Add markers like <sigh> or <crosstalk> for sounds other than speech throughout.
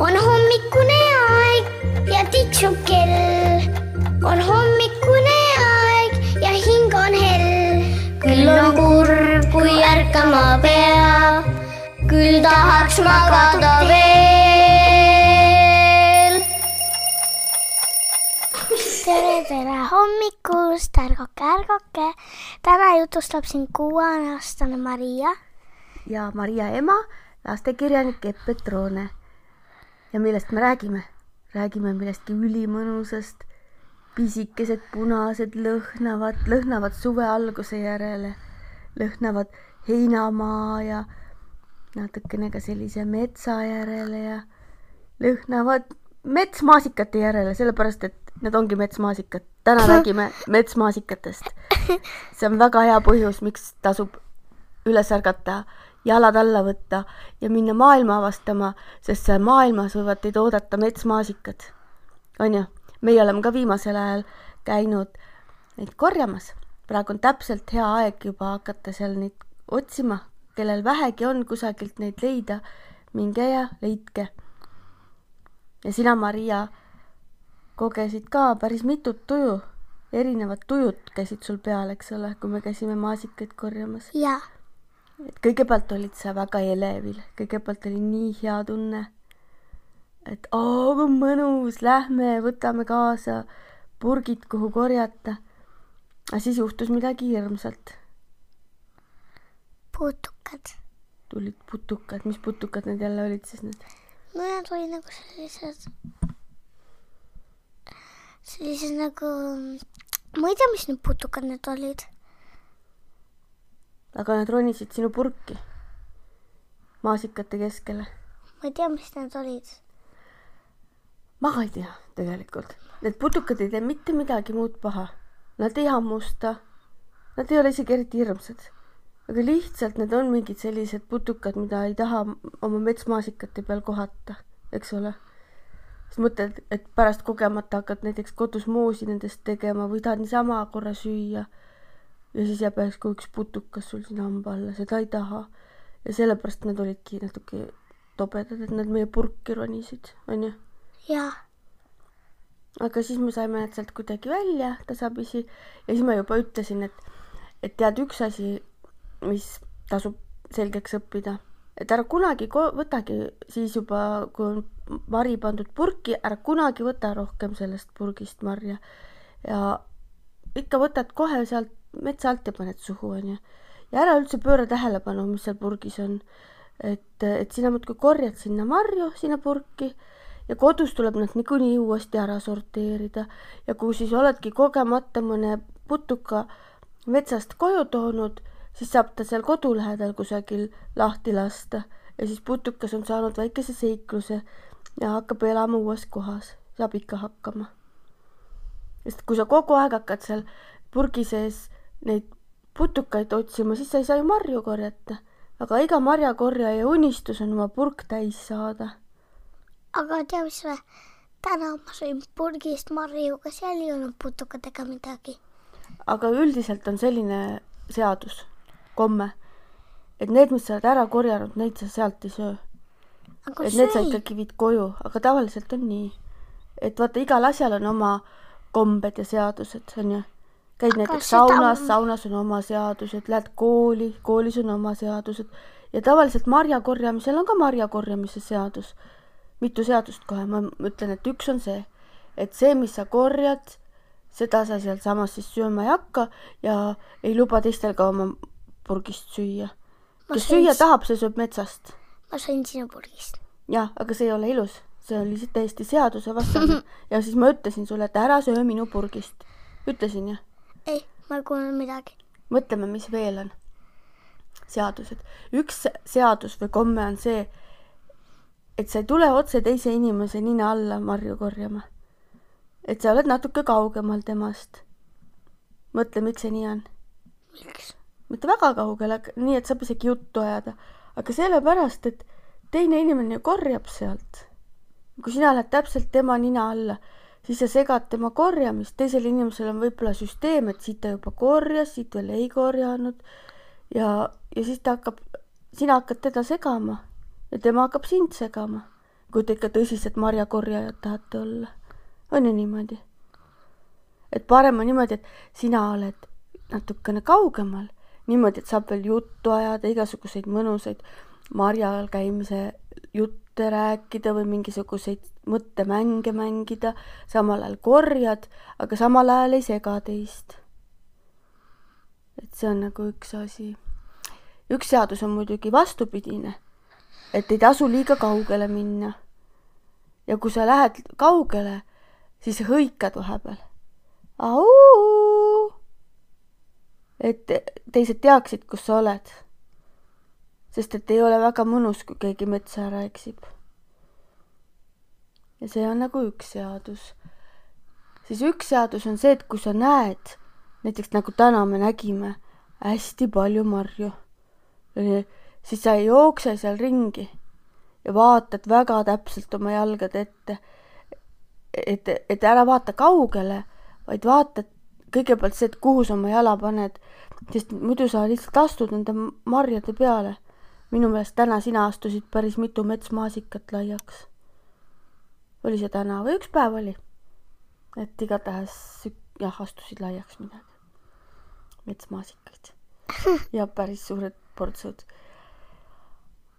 on hommikune aeg ja tiksub kell. on hommikune aeg ja hing on hell. küll on kurb, kui ärkama peab, küll tahaks magada veel. tere, tere hommikust, ärgake, ärgake. täna jutustab siin kuueaastane Maria ja Maria ema, lastekirjanik Epp Petrone. Ja millest me räägime? räägime millestki ülimõnusast, pisikesed punased lõhnavad, lõhnavad suve alguse järele, lõhnavad heinamaa ja natukene ka sellise metsa järele ja lõhnavad metsmaasikate järele, sellepärast et need ongi metsmaasikad. täna <laughs> räägime metsmaasikatest. see on väga hea põhjus, miks tasub üles ärgata jalad alla võtta ja minna maailma avastama, sest seal maailmas võivad teid oodata metsmaasikad. on ju, meie oleme ka viimasel ajal käinud neid korjamas. praegu on täpselt hea aeg juba hakata seal neid otsima, kellel vähegi on kusagilt neid leida, minge ja leidke. ja sina, Maria, kogesid ka päris mitut tuju, erinevad tujud käisid sul peal, eks ole, kui me käisime maasikaid korjamas ja et kõigepealt olid sa väga elevil, kõigepealt oli nii hea tunne, et oo kui mõnus, lähme võtame kaasa purgid, kuhu korjata. aga siis juhtus midagi hirmsat. putukad. tulid putukad, mis putukad need jälle olid siis need? no need olid nagu sellised, sellised nagu, ma ei tea, mis need putukad need olid aga nad ronisid sinu purki maasikate keskele. ma ei tea, mis need olid. ma ka ei tea tegelikult. Need putukad ei tee mitte midagi muud paha. Nad ei hammusta. Nad ei ole isegi eriti hirmsad. aga lihtsalt need on mingid sellised putukad, mida ei taha oma metsmaasikate peal kohata, eks ole. siis mõtled, et pärast kogemata hakkad näiteks kodus moosi nendest tegema või tahad niisama korra süüa ja siis jääb järsku üks putukas sul sinna hamba alla, seda ei taha. ja sellepärast nad olidki natuke tobedad, et nad meie purki ronisid, onju. jaa. aga siis me saime nad sealt kuidagi välja tasapisi ja siis ma juba ütlesin, et, et tead, üks asi, mis tasub selgeks õppida, et ära kunagi võtagi siis juba, kui on vari pandud purki, ära kunagi võta rohkem sellest purgist marja ja ikka võtad kohe sealt metsa alt ja paned suhu, onju. ja ära üldse pööra tähelepanu, mis seal purgis on. et, et sina muudkui korjad sinna marju, sinna purki ja kodus tuleb nad niikuinii uuesti ära sorteerida ja kui siis oledki kogemata mõne putuka metsast koju toonud, siis saab ta seal kodu lähedal kusagil lahti lasta ja siis putukas on saanud väikese seikluse ja hakkab elama uues kohas, saab ikka hakkama. sest kui sa kogu aeg hakkad seal purgi sees neid putukaid otsima, siis sa ei saa ju marju korjata. aga iga marjakorjaja unistus on oma purk täis saada. aga tea, mis või? täna ma sõin purgist marju, aga seal ei olnud putukatega midagi. aga üldiselt on selline seadus, komme, et need, mis sa oled ära korjanud, neid sa sealt ei söö. et need sa ikkagi viid koju, aga tavaliselt on nii, et vaata, igal asjal on oma kombed ja seadused, onju käid Aga näiteks saunas saunas on oma seadused, lähed kooli, koolis on oma seadused ja tavaliselt marja korjamisel on ka marja korjamise seadus. mitu seadust kohe, ma ütlen, et üks on see, et see, mis sa korjad, seda sa sealsamas siis sööma ei hakka ja ei luba teistel ka oma purgist süüa. kes süüa tahab, see sööb metsast. ma sõin sinu purgist. jah, aga see ei ole ilus, see on lihtsalt täiesti seadusevastane <laughs> ja siis ma ütlesin sulle, et ära söö minu purgist. ütlesin jah ei, ma ei kuulnud midagi. mõtleme, mis veel on. seadused. üks seadus või komme on see, et sa ei tule otse teise inimese nina alla marju korjama. et sa oled natuke kaugemal temast. mõtle, miks see nii on. miks? mitte väga kaugel, aga nii, et saab isegi juttu ajada. aga sellepärast, et teine inimene korjab sealt. kui sina lähed täpselt tema nina alla siis sa segad tema korjamist, teisel inimesel on võib-olla süsteem, et siit ta juba korjas, siit veel ei korjanud ja, ja siis ta hakkab, sina hakkad teda segama ja tema hakkab sind segama. kui te ikka tõsised marjakorjajad tahate olla. on ju niimoodi? et parem on niimoodi, et sina oled natukene kaugemal, niimoodi, et saab veel juttu ajada, igasuguseid mõnusaid marjal käimise jutte rääkida või mingisuguseid mõttemänge mängida, samal ajal korjad, aga samal ajal ei sega teist. et see on nagu üks asi. üks seadus on muidugi vastupidine, et ei tasu liiga kaugele minna. ja kui sa lähed kaugele, siis hõikad vahepeal. et teised teaksid, kus sa oled sest et ei ole väga mõnus, kui keegi metsa ära eksib. ja see on nagu üks seadus. siis üks seadus on see, et kui sa näed, näiteks nagu täna me nägime hästi palju marju, siis sa ei jookse seal ringi ja vaatad väga täpselt oma jalgade ette. et, et ära vaata kaugele, vaid vaata kõigepealt see, et kuhu sa oma jala paned, sest muidu sa lihtsalt astud nende marjade peale minu meelest täna sina astusid päris mitu metsmaasikat laiaks. oli see täna või üks päev oli? et igatahes jah, astusid laiaks midagi. metsmaasikaid <laughs> ja päris suured portsud.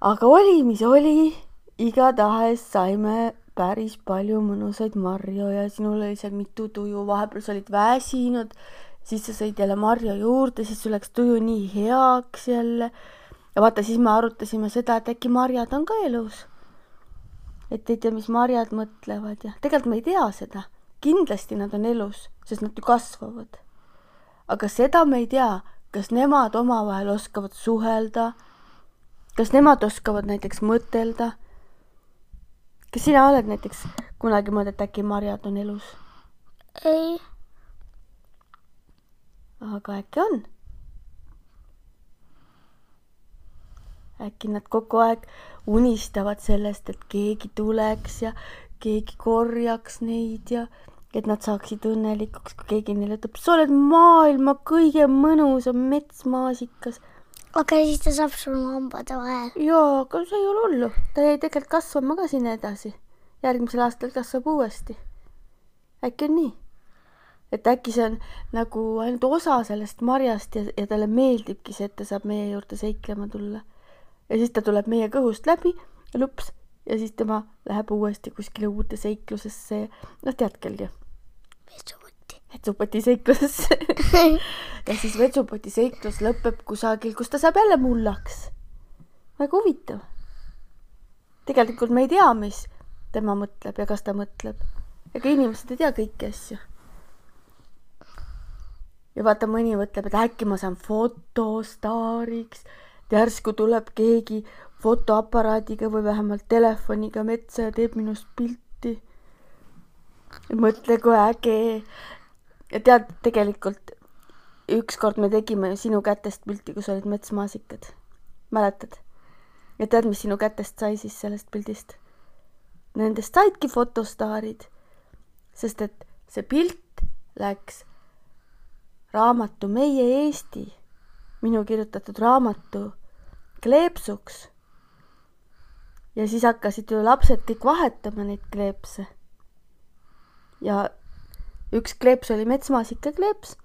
aga oli, mis oli, igatahes saime päris palju mõnusaid marju ja sinul oli seal mitu tuju, vahepeal sa olid väsinud, siis sa sõid jälle marju juurde, siis sul läks tuju nii heaks jälle ja vaata, siis me arutasime seda, et äkki marjad on ka elus. et ei tea, mis marjad mõtlevad ja tegelikult me ei tea seda. kindlasti nad on elus, sest nad ju kasvavad. aga seda me ei tea, kas nemad omavahel oskavad suhelda, kas nemad oskavad näiteks mõtelda. kas sina oled näiteks kunagi mõelnud, et äkki marjad on elus? ei. aga äkki on äkki nad kogu aeg unistavad sellest, et keegi tuleks ja keegi korjaks neid ja et nad saaksid õnnelikuks, kui keegi neile ütleb, sa oled maailma kõige mõnusam metsmaasikas. aga siis ta saab sul hambade vahel. jaa, aga see ei ole hullu, ta jäi tegelikult kasvama ka sinna edasi. järgmisel aastal kasvab uuesti. äkki on nii? et äkki see on nagu ainult osa sellest marjast ja, ja talle meeldibki see, et ta saab meie juurde seiklema tulla ja siis ta tuleb meie kõhust läbi ja lups ja siis tema läheb uuesti kuskile uude seiklusesse. noh, tead ju. vetsupoti. vetsupoti seiklusesse <laughs> ja siis vetsupoti seiklus lõpeb kusagil, kus ta saab jälle mullaks. väga huvitav. tegelikult me ei tea, mis tema mõtleb ja kas ta mõtleb. ega inimesed ei tea kõiki asju. ja vaata, mõni mõtleb, et äkki ma saan fotostaariks järsku tuleb keegi fotoaparaadiga või vähemalt telefoniga metsa ja teeb minust pilti. mõtle, kui äge. ja tead, tegelikult ükskord me tegime sinu kätest pilti, kus olid metsmaasikad. mäletad? ja tead, mis sinu kätest sai siis sellest pildist? Nendest saidki fotostaarid, sest et see pilt läks raamatu Meie Eesti, minu kirjutatud raamatu kleepsuks. ja siis hakkasid ju lapsed kõik vahetama neid kleepse. ja üks kleeps oli metsmaasika kleeps,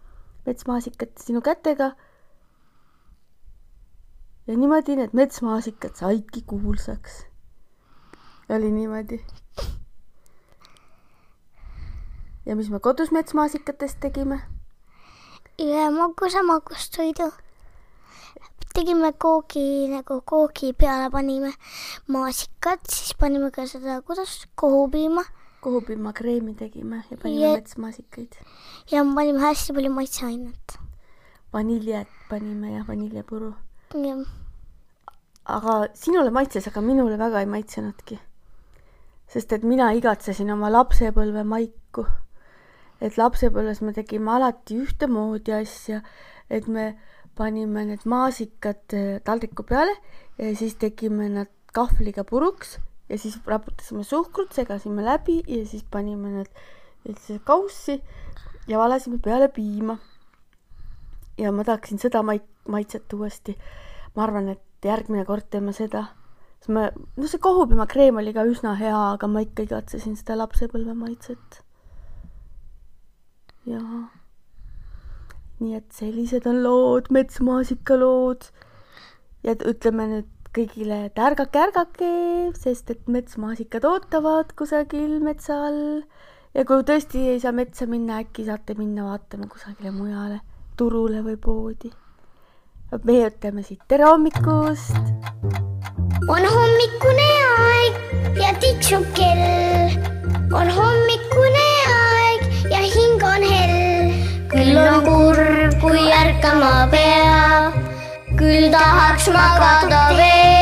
metsmaasikat sinu kätega. ja niimoodi need metsmaasikad saidki kuulsaks. oli niimoodi. ja mis me kodus metsmaasikatest tegime? ühe magusa magustoidu tegime koogi nagu koogi peale panime maasikad, siis panime ka seda, kuidas kohupiima. kohupiimakreemi tegime ja panime ja, metsmaasikaid. ja panime hästi palju maitseainet. vaniljet panime ja vaniljepuru. jah. aga sinule maitses, aga minule väga ei maitsenudki. sest et mina igatsesin oma lapsepõlve maiku. et lapsepõlves me tegime alati ühtemoodi asja, et me panime need maasikad äh, taldriku peale ja siis tegime nad kahvliga puruks ja siis raputasime suhkrut, segasime läbi ja siis panime need üldse kaussi ja valasime peale piima. ja ma tahaksin seda mait-, maitset uuesti. ma arvan, et järgmine kord teeme seda. siis ma, no see kohupiimakreem oli ka üsna hea, aga ma ikkagi katsesin seda lapsepõlve maitset. jaa. Nii et sellised on lood, metsmaasikalood. ja et ütleme nüüd kõigile, et ärgake, ärgake, sest et metsmaasikad ootavad kusagil metsa all. ja kui tõesti ei saa metsa minna, äkki saate minna vaatama kusagile mujale, turule või poodi. meie ütleme siit tere hommikust. on hommikune aeg ja tiksub kell. Ärkama pea küll tahaks magada veel.